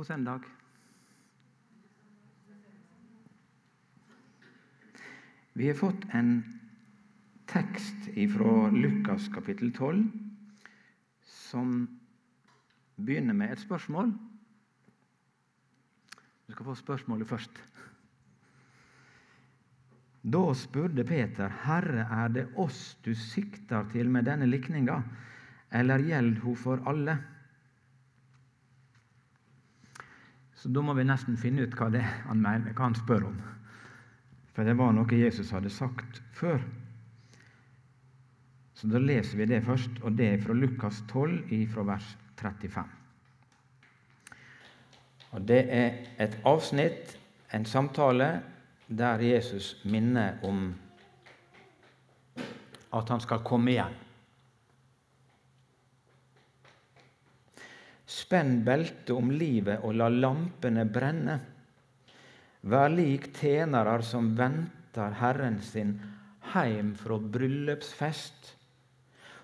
God søndag. Vi har fått en tekst fra Lukas kapittel 12 som begynner med et spørsmål. Du skal få spørsmålet først. Da spurte Peter, 'Herre, er det oss du sikter til med denne likninga, eller gjelder hun for alle?' Så da må vi nesten finne ut hva det han mener, hva han spør om. For det var noe Jesus hadde sagt før. Så da leser vi det først, og det er fra Lukas 12, fra vers 35. Og Det er et avsnitt, en samtale, der Jesus minner om at han skal komme igjen. Spenn beltet om livet og la lampene brenne. Vær lik tjenere som venter Herren sin heim fra bryllupsfest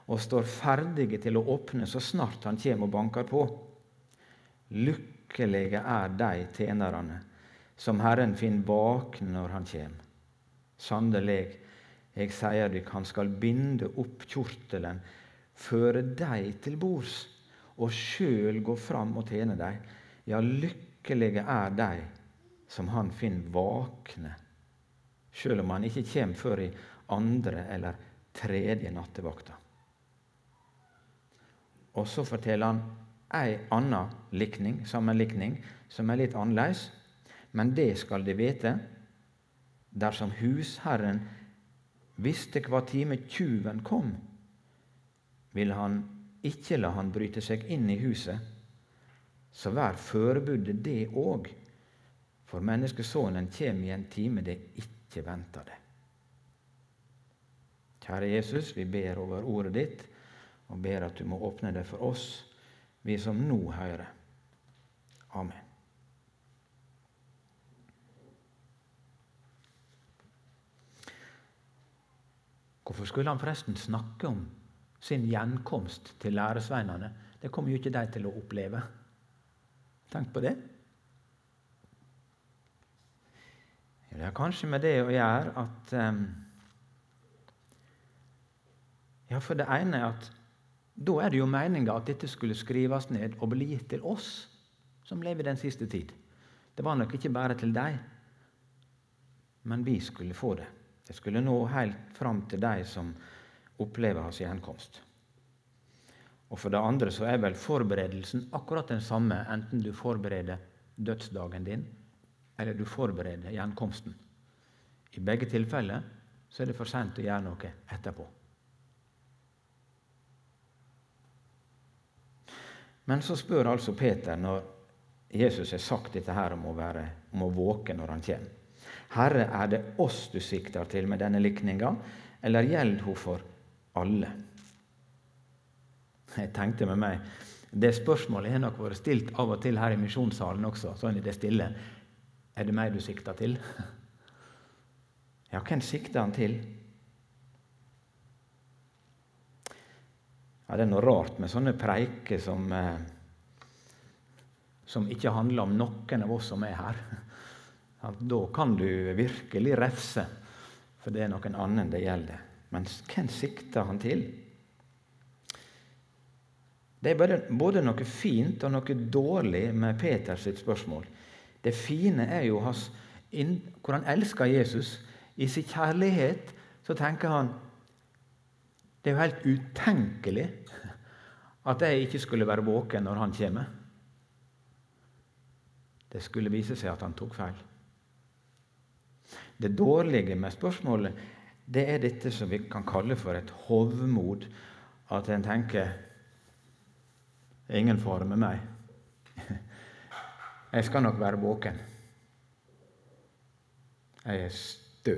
og står ferdige til å åpne så snart han kommer og banker på. Lykkelige er de tjenerne som Herren finner våkne når han kommer. Sannelig, jeg sier dykk, han skal binde opp kjortelen, føre deg til bords og sjøl gå fram og tjene deg. Ja, lykkelige er de som han finner vakne, sjøl om han ikke kommer før i andre eller tredje nattevakta. Og så forteller han ei anna likning, sammenlikning, som er litt annerledes. Men det skal de vite. Dersom husherren visste hva time tyven kom, ville han ikke la han bryte seg inn i huset, så vær forberedt det òg, for menneskesonen kjem i en time det ikke venter det. Kjære Jesus, vi ber over ordet ditt, og ber at du må åpne det for oss, vi som nå hører. Amen. Hvorfor skulle han forresten snakke om sin gjenkomst til læresveinene. Det kommer jo ikke de til å oppleve. Tenk på det. Det har kanskje med det å gjøre at um, Ja, for det ene er at da er det jo meninga at dette skulle skrives ned og bli gitt til oss som lever den siste tid. Det var nok ikke bare til dem, men vi skulle få det. Det skulle nå helt fram til de som opplever hans gjenkomst. Og For det andre så er vel forberedelsen akkurat den samme enten du forbereder dødsdagen din eller du forbereder gjenkomsten. I begge tilfeller så er det for sent å gjøre noe etterpå. Men så spør altså Peter, når Jesus har sagt dette her om å, være, om å våke når han kommer. Herre, er det oss du sikter til med denne likninga, eller gjelder hun for alle. Jeg tenkte med meg Det spørsmålet har nok vært stilt av og til her i misjonssalen også, sånn i det stille. Er det meg du sikter til? Ja, hvem sikter han til? Ja, Det er noe rart med sånne preiker som, eh, som ikke handler om noen av oss som er her. Ja, da kan du virkelig refse, for det er noen annen det gjelder. Men hvem sikter han til? Det er både, noe fint og noe dårlig med Peters spørsmål. Det fine er jo hans, hvor han elsker Jesus. I sin kjærlighet så tenker han det er jo helt utenkelig at jeg ikke skulle være våken når han kommer. Det skulle vise seg at han tok feil. Det dårlige med spørsmålet det er dette som vi kan kalle for et hovmod. At en tenker 'Ingen fare med meg. Jeg skal nok være våken.' Jeg er stø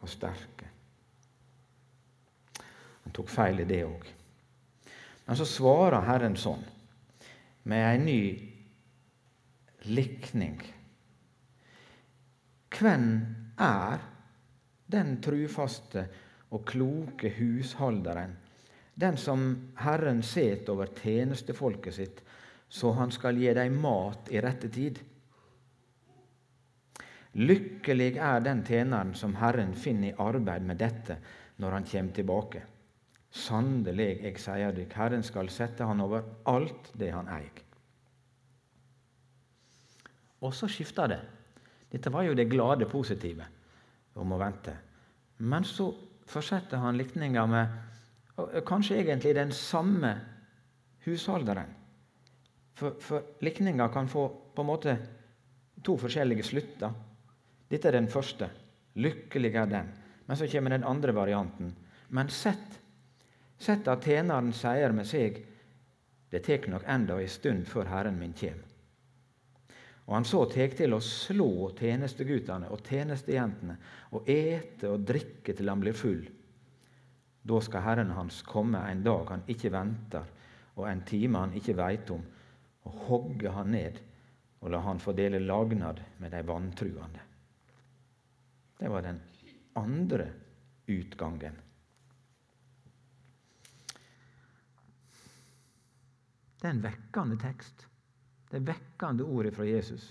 og sterk. Han tok feil i det òg. Men så svarer Herren sånn, med ei ny likning. Hvem er den trufaste og kloke husholderen, den som Herren set over tjenestefolket sitt, så han skal gi deg mat i rette tid. Lykkelig er den tjeneren som Herren finner i arbeid med dette når han kommer tilbake. Sannelig, jeg sier dere, Herren skal sette han over alt det han eier. Og så skifter det. Dette var jo det glade, positive om å vente. Men så fortsetter han likninga med kanskje egentlig den samme husholderen. For, for likninga kan få på en måte to forskjellige slutter. Dette er den første. Lykkelig er den. Men så kommer den andre varianten. Men sett, sett at tjeneren sier med seg det tek nok enda ei stund før Herren min kjem. Og han så tek til å slå tjenestegutane og tjenestejentene og ete og drikke til han blir full. Da skal Herren hans komme en dag han ikke venter, og en time han ikke veit om, og hogge han ned og la han få dele lagnad med de vantruende. Det var den andre utgangen. Det er en vekkende tekst. Det vekkende ordet fra Jesus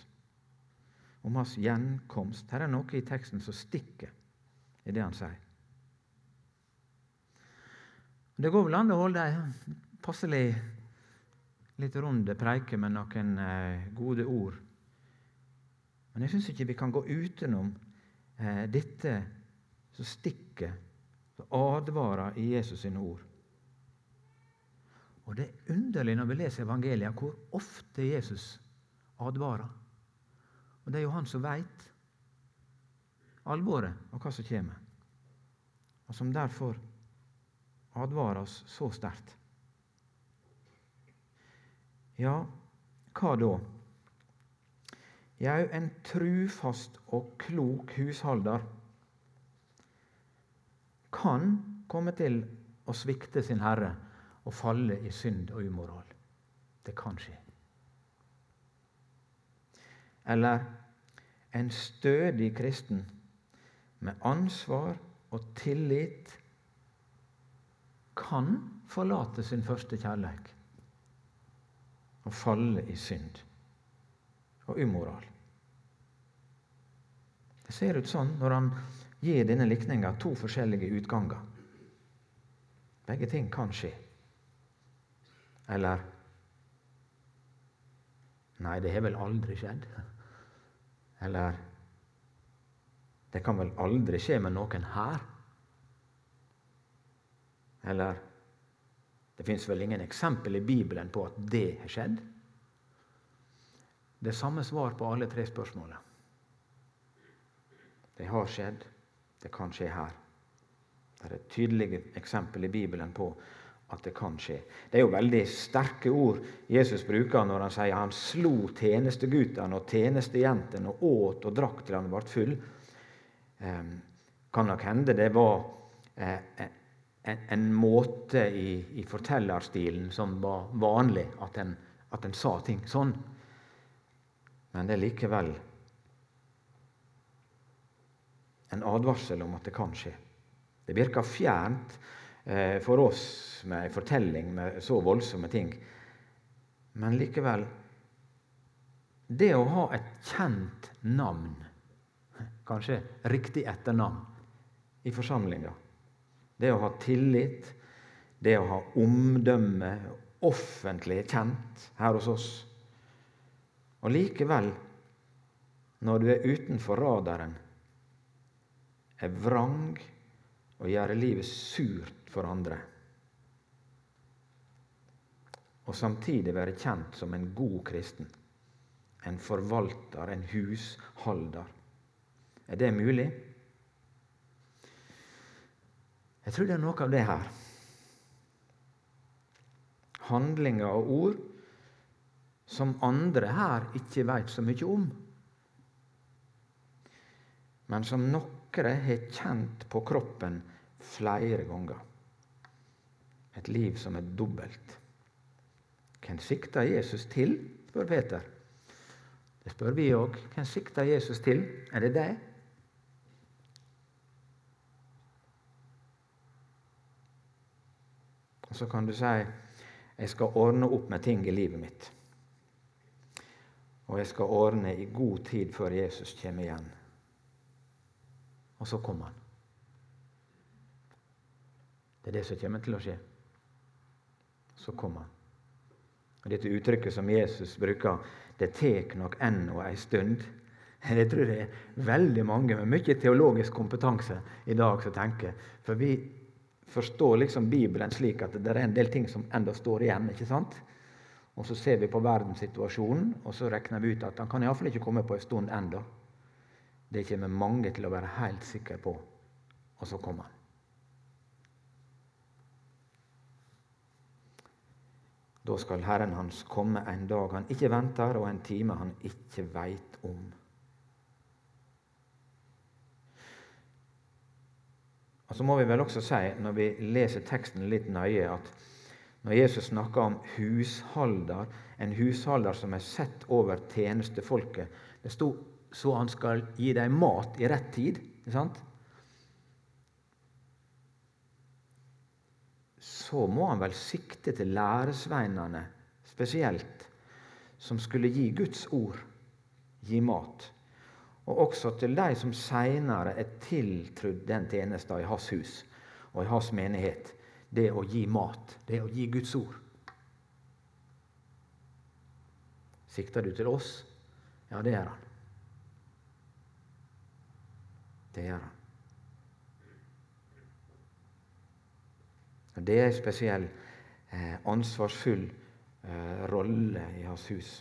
om hans gjenkomst. Her er noe i teksten som stikker i det han sier. Det går vel an å holde ei passelig litt runde preike med noen eh, gode ord. Men jeg syns ikke vi kan gå utenom eh, dette som stikker, som advarer i Jesus sine ord. Og Det er underlig når vi leser evangeliet, hvor ofte Jesus advarer. Og Det er jo han som veit alvoret og hva som kommer, og som derfor advarer oss så sterkt. Ja, hva da? Jau, en trufast og klok husholder kan komme til å svikte sin herre å falle i synd og umoral. Det kan skje. Eller en stødig kristen med ansvar og tillit kan forlate sin første kjærleik og falle i synd og umoral. Det ser ut sånn når han gir denne likninga to forskjellige utganger. Begge ting kan skje. Eller Nei, det har vel aldri skjedd. Eller Det kan vel aldri skje med noen her. Eller Det fins vel ingen eksempel i Bibelen på at det har skjedd. Det er samme svar på alle tre spørsmålene. Det har skjedd. Det kan skje her. Det er et tydelig eksempel i Bibelen på at det kan skje. Det er jo veldig sterke ord Jesus bruker når han sier han slo tjenesteguttene og tjenestejentene og åt og drakk til han ble full. Eh, kan nok hende det var eh, en, en, måte i, i, fortellerstilen som var vanlig, at en, at en sa ting sånn. Men det er likevel en advarsel om at det kan skje. Det virker fjernt Eh, for oss med en fortelling med så voldsomme ting. Men likevel Det å ha et kjent navn, kanskje riktig etternavn, i forsamlinga Det å ha tillit, det å ha omdømme, offentlig kjent her hos oss. Og likevel, når du er utenfor radaren, er vrang og gjør livet surt for andre. Og samtidig være kjent som en god kristen. En forvalter, en husholder. Er det mulig? Jeg tror det er noe av det her. Handlinger og ord som andre her ikke veit så mye om. Men som noen har kjent på kroppen flere ganger. Et liv som er dobbelt. Hvem sikta Jesus til? spør Peter. Det spør vi òg. Hvem sikta Jesus til? Er det deg? Og så kan du si jeg skal ordne opp med ting i livet mitt. og jeg skal ordne i god tid før Jesus kommer igjen. Og så kommer han. Det er det som kommer til å skje. Så kom han. Og Dette uttrykket som Jesus bruker, det tek nok ennå ei stund. Det tror jeg er veldig mange med mye teologisk kompetanse i dag som tenker. For vi forstår liksom Bibelen slik at det er en del ting som enda står igjen. ikke sant? Og så ser vi på verdenssituasjonen, og så regner vi ut at han kan iallfall ikke komme på en stund enda. Det kommer mange til å være helt sikre på. Og så kommer han. Da skal Herren hans komme en dag han ikke venter, og en time han ikke veit om. Og Så må vi vel også si, når vi leser teksten litt nøye, at når Jesus snakker om husholder, en husholder som er sett over tjenestefolket Det sto så han skal gi dem mat i rett tid. ikke sant? Så må han vel sikte til læresveinene spesielt, som skulle gi Guds ord, gi mat og også til de som seinere er tiltrudd den tjenesta i hans hus og i hans menighet. Det å gi mat, det å gi Guds ord. Sikter du til oss? Ja, det gjør han. Det gjør han. Det er en spesiell, eh, ansvarsfull eh, rolle i hans hus.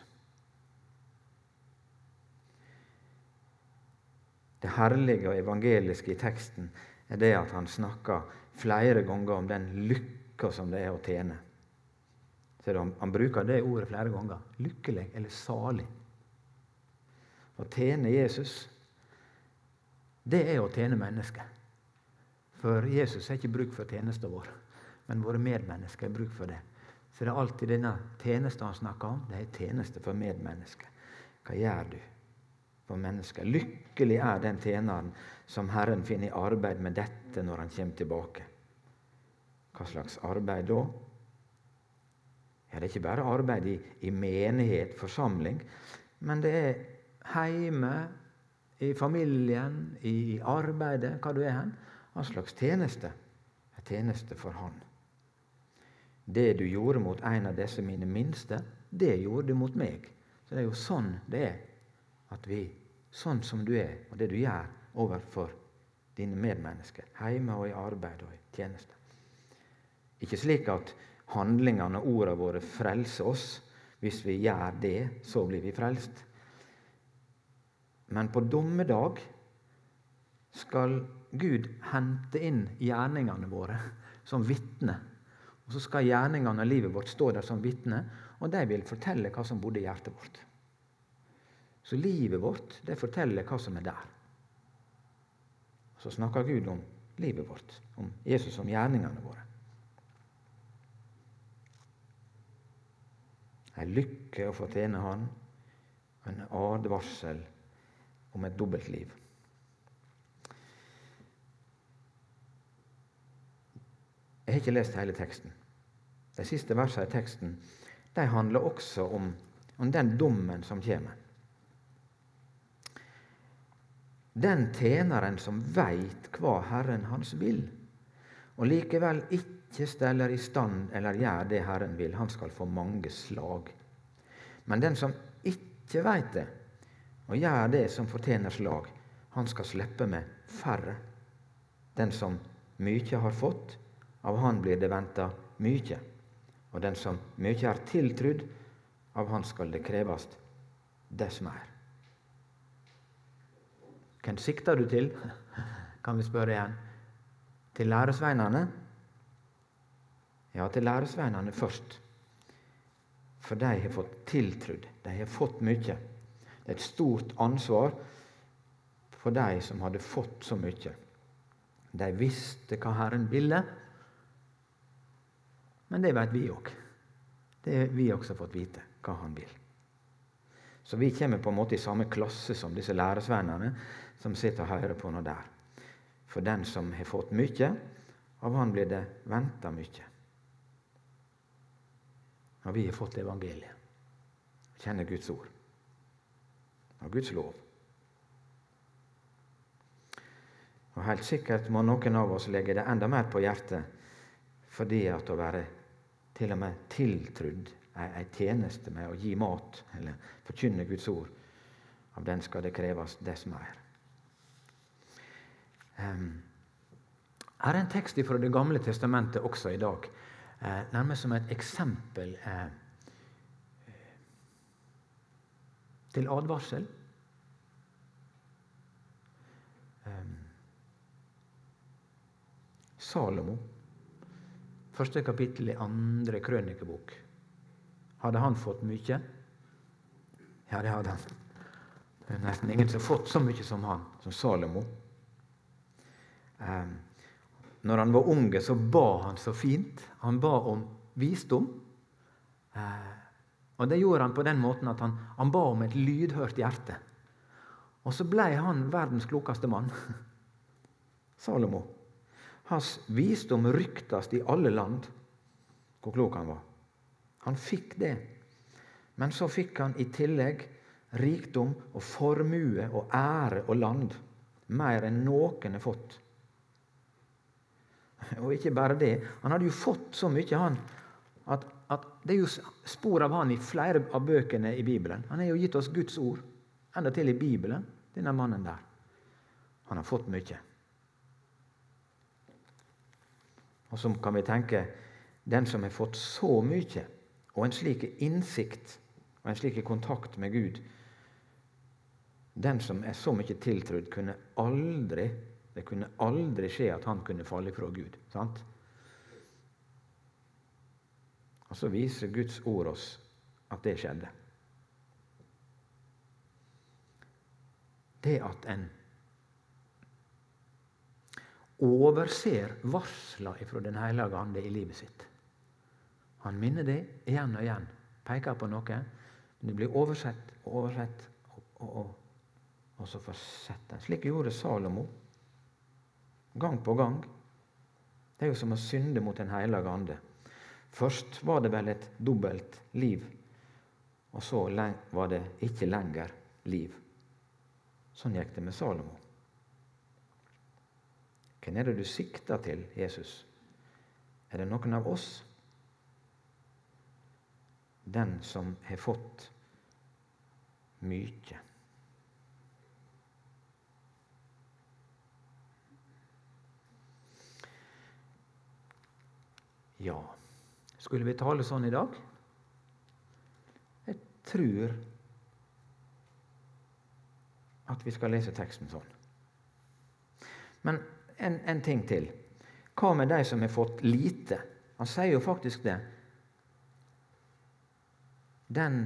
Det herlige og evangeliske i teksten er det at han snakker flere ganger om den lykka som det er å tjene. Han bruker det ordet flere ganger. Lykkelig eller salig. Å tjene Jesus, det er å tjene mennesket. For Jesus har ikke bruk for tjenesten vår, men våre medmennesker har bruk for det. Så det er alltid denne tjenesten han snakker om. Det er tjeneste for medmennesker. Hva gjør du? for mennesker. Lykkelig er den tjeneren som Herren finner i arbeid med dette når han kommer tilbake. Hva slags arbeid da? Ja, Det er ikke bare arbeid i, i menighet, forsamling, men det er heime, i familien, i arbeidet, hva du er hen. Hva slags tjeneste? En tjeneste for Han. Det du gjorde mot en av disse mine minste, det gjorde du mot meg. Så det er jo sånn det er at vi sånn som du er, og det du gjør overfor dine medmennesker, hjemme og i arbeid og i tjeneste. Ikke slik at handlingene og ordene våre frelser oss. Hvis vi gjør det, så blir vi frelst. Men på dommedag skal Gud hente inn gjerningene våre som vitne. Og så skal gjerningene og livet vårt stå der som vitne, og de vil fortelle hva som bodde i hjertet vårt. Så livet vårt det forteller hva som er der. Så snakker Gud om livet vårt, om Jesus om gjerningene våre. En lykke å få tjene Han, en advarsel om et dobbeltliv. Jeg har ikke lest hele teksten. De siste versene i teksten de handler også om, om den dommen som kommer. Den tjeneren som veit hva Herren hans vil, og likevel ikke steller i stand eller gjør det Herren vil, han skal få mange slag. Men den som ikke veit det, og gjør det som fortjener slag, han skal slippe med færre. Den som mykje har fått, av han blir det venta mykje. Og den som mykje er tiltrudd, av han skal det krevast dess er. Hvem sikter du til? Kan vi spørre igjen. Til læresveinene? Ja, til læresveinene først. For de har fått tiltrudd. De har fått mye. Det er et stort ansvar for de som hadde fått så mye. De visste hva Herren ville, men det vet vi òg. Det har vi også fått vite, hva Han vil. Så vi kommer på en måte i samme klasse som disse læresvennene som sitter og hører på noe der. For den som har fått mye, av han blir det venta mye. Og vi har fått evangeliet. Kjenner Guds ord. av Guds lov. Og Helt sikkert må noen av oss legge det enda mer på hjertet fordi at å være til og med tiltrudd ei tjeneste med å gi mat eller forkynne Guds ord, av den skal det kreves dess mer. Um, her er en tekst fra Det gamle testamentet også i dag, eh, nærmest som et eksempel eh, til advarsel. Um, Salomo, første kapittel i andre krønikebok. Hadde han fått mye? Ja, det hadde han. Det er nesten ingen som har fått så mye som han, som Salomo. Eh, når han var unge, så ba han så fint. Han ba om visdom. Eh, og Det gjorde han på den måten at han, han ba om et lydhørt hjerte. Og så ble han verdens klokeste mann. Salomo. Hans visdom ryktes i alle land hvor klok han var. Han fikk det. Men så fikk han i tillegg rikdom og formue og ære og land. Mer enn noen har fått. Og ikke bare det. Han hadde jo fått så mye, han, at, at det er jo spor av han i flere av bøkene i Bibelen. Han har jo gitt oss Guds ord, enda til i Bibelen, denne mannen der. Han har fått mye. Og så kan vi tenke den som har fått så mye, og en slik innsikt og en slik kontakt med Gud Den som er så mye tiltrudd, kunne aldri det kunne aldri skje at han kunne falle fra Gud. sant? Og så viser Guds ord oss at det skjedde. Det at en overser varsla fra Den hellige ande i livet sitt. Han minner det igjen og igjen. Peker på noe. Men det blir oversett og oversett, og, og, og, og så fortsetter en. Slik gjorde Salomo. Gang på gang. Det er jo som å synde mot Den hellige ande. Først var det vel et dobbelt liv, og så var det ikke lenger liv. Sånn gikk det med Salomo. Hvem er det du sikter til, Jesus? Er det noen av oss? Den som har fått mye. Ja, skulle vi tale sånn i dag? Jeg tror at vi skal lese teksten sånn. Men en, en ting til. Hva med de som har fått lite? Han sier jo faktisk det. Den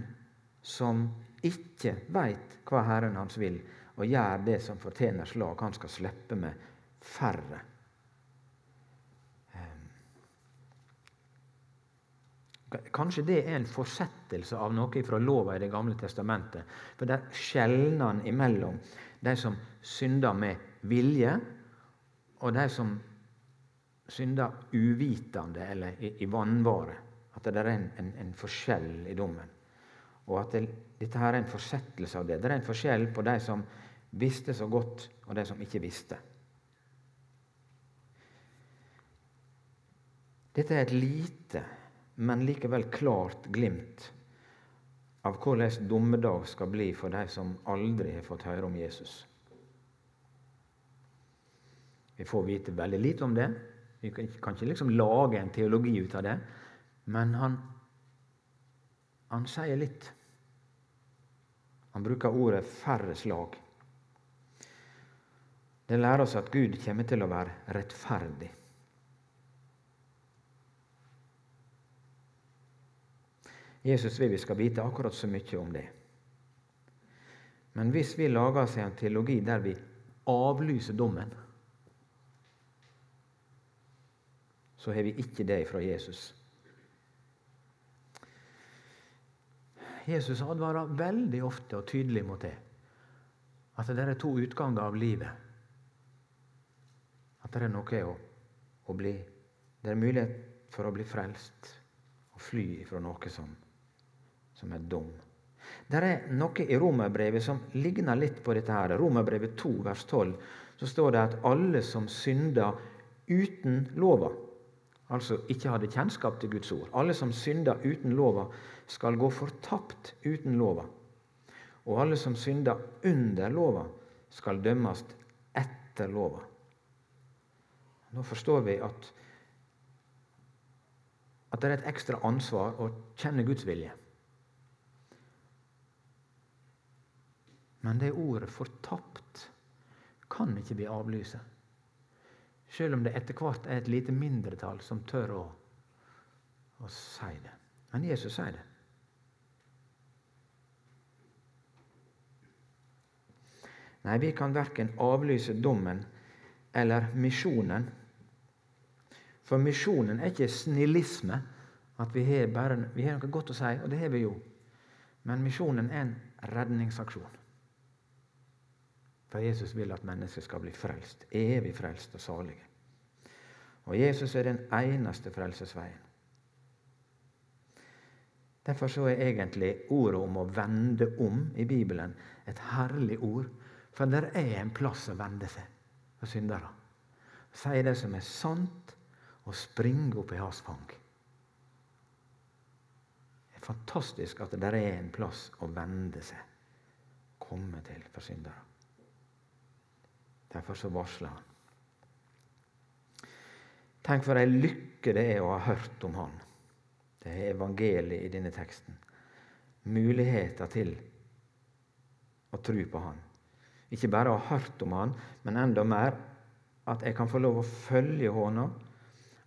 som ikke veit hva Herren hans vil, og gjør det som fortjener slag, han skal slippe med færre. Kanskje det er en forsettelse av noe fra lova i Det gamle testamentet. For der skjelner han imellom de som synder med vilje, og de som synder uvitende eller i, i vannvare. At det er en, en, en, forskjell i dommen. Og at det, dette her er en forsettelse av det. Det er en forskjell på de som visste så godt, og de som ikke visste. Dette er et lite, men likevel klart glimt av hvordan dommedag skal bli for de som aldri har fått høre om Jesus. Vi får vite veldig lite om det. Vi kan ikke liksom lage en teologi ut av det. Men han, han sier litt. Han bruker ordet 'færre slag'. Det lærer oss at Gud kommer til å være rettferdig. Jesus vil vi skal vite akkurat så mye om det. Men hvis vi lager oss en teologi der vi avlyser dommen så har vi ikke det fra Jesus. Jesus advarer veldig ofte og tydelig mot det. At det er to utganger av livet. At det er noe å, å bli Det er mulighet for å bli frelst og fly ifra noe som, som er dum. Det er noe i Romerbrevet som ligner litt på dette. her. Romerbrevet 2, vers 12, så står det at alle som synder uten lova, altså ikke hadde kjennskap til Guds ord, alle som synder uten lova, skal gå fortapt uten lova. Og alle som synder under lova, skal dømmes etter lova. Nå forstår vi at, at det er et ekstra ansvar å kjenne Guds vilje. Men det ordet 'fortapt' kan ikke vi avlyse. Selv om det etter hvert er et lite mindretall som tør å, å si det. Men Jesus sier det. Nei, vi kan verken avlyse dommen eller misjonen. For misjonen er ikke snillisme, at vi har, bare, vi har noe godt å si, og det har vi jo. Men misjonen er en redningsaksjon. For Jesus vil at mennesker skal bli frelst, evig frelst og salige. Og Jesus er den eneste frelsesveien. Derfor så er egentlig ordet om å vende om i Bibelen et herlig ord. For det er en plass å vende seg for syndere. Si det som er sant, og springe opp i hans fang. Det er fantastisk at det er en plass å vende seg, komme til for syndere. Derfor så varsler han. Tenk for ei lykke det er å ha hørt om Han. Det er evangeliet i denne teksten. Muligheter til å tro på Han. Ikke bare å ha hørt om Han, men enda mer at jeg kan få lov å følge henne.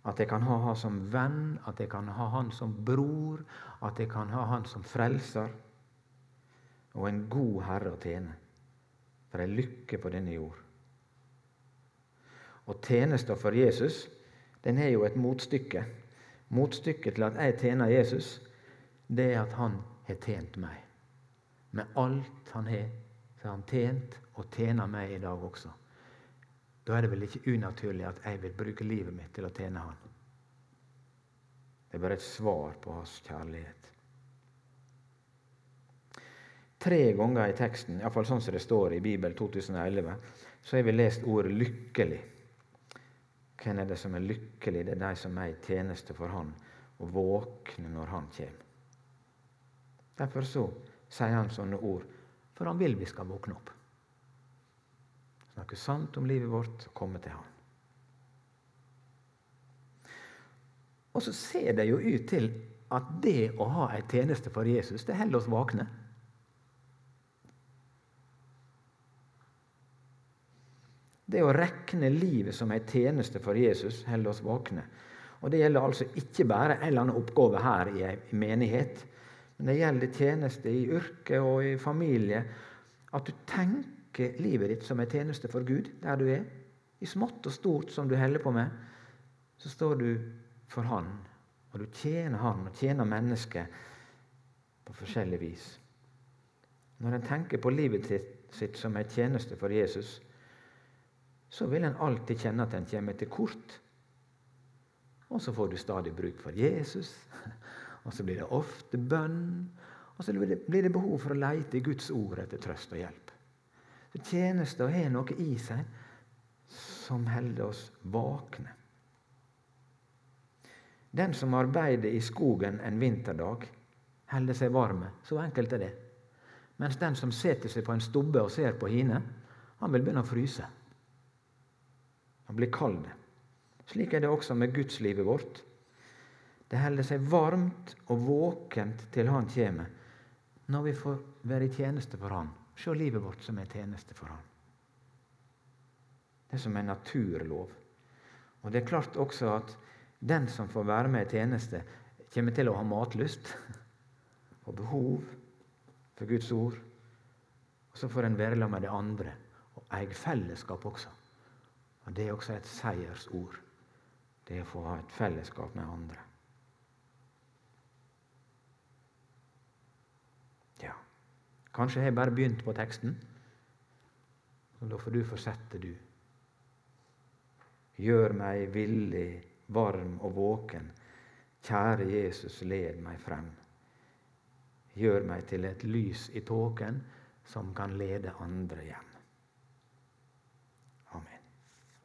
At jeg kan ha Han som venn, at jeg kan ha Han som bror, at jeg kan ha Han som frelser. Og en god Herre å tjene. For ei lykke på denne jord. Og tjenesta for Jesus den har jo et motstykke. Motstykket til at jeg tjener Jesus, det er at han har tjent meg. Med alt han har, så har han tjent og tjener meg i dag også. Da er det vel ikke unaturlig at jeg vil bruke livet mitt til å tjene han. Det er bare et svar på hans kjærlighet. Tre ganger i teksten, iallfall sånn som det står i Bibel 2011, så har vi lest ordet 'lykkelig'. Hvem er det som er lykkelig? Det er de som er i tjeneste for Han, og våkne når Han kommer. Derfor så sier han sånne ord, for han vil vi skal våkne opp. Snakke sant om livet vårt og komme til Han. Og så ser det jo ut til at det å ha ei tjeneste for Jesus, det holder oss våkne. Det å rekne livet som en tjeneste for Jesus holder oss våkne. Og Det gjelder altså ikke bare en eller annen oppgave her i ei menighet, men det gjelder tjeneste i yrke og i familie. At du tenker livet ditt som en tjeneste for Gud der du er. I smått og stort som du holder på med, så står du for Han. Og du tjener Han og tjener mennesket på forskjellig vis. Når en tenker på livet sitt som en tjeneste for Jesus, så vil en alltid kjenne at en kommer til kort. Og så får du stadig bruk for Jesus. Og så blir det ofte bønn. Og så blir det behov for å leite i Guds ord etter trøst og hjelp. Så Tjenester har noe i seg som holder oss våkne. Den som arbeider i skogen en vinterdag, holder seg varme. Så enkelt er det. Mens den som setter seg på en stubbe og ser på hine, han vil begynne å fryse. Han blir kald. Slik er det også med gudslivet vårt. Det holder seg varmt og våkent til Han kommer, når vi får være i tjeneste for Han. Se livet vårt som en tjeneste for Han. Det er som en naturlov. Og det er klart også at den som får være med i tjeneste, kommer til å ha matlyst og behov for Guds ord. Og så får en være sammen med de andre og eie fellesskap også. Og Det er også et seiersord. Det å få ha et fellesskap med andre. Ja, kanskje jeg bare begynt på teksten. Og da får du fortsette, du. Gjør meg villig, varm og våken. Kjære Jesus, led meg frem. gjør meg til et lys i tåken som kan lede andre hjem.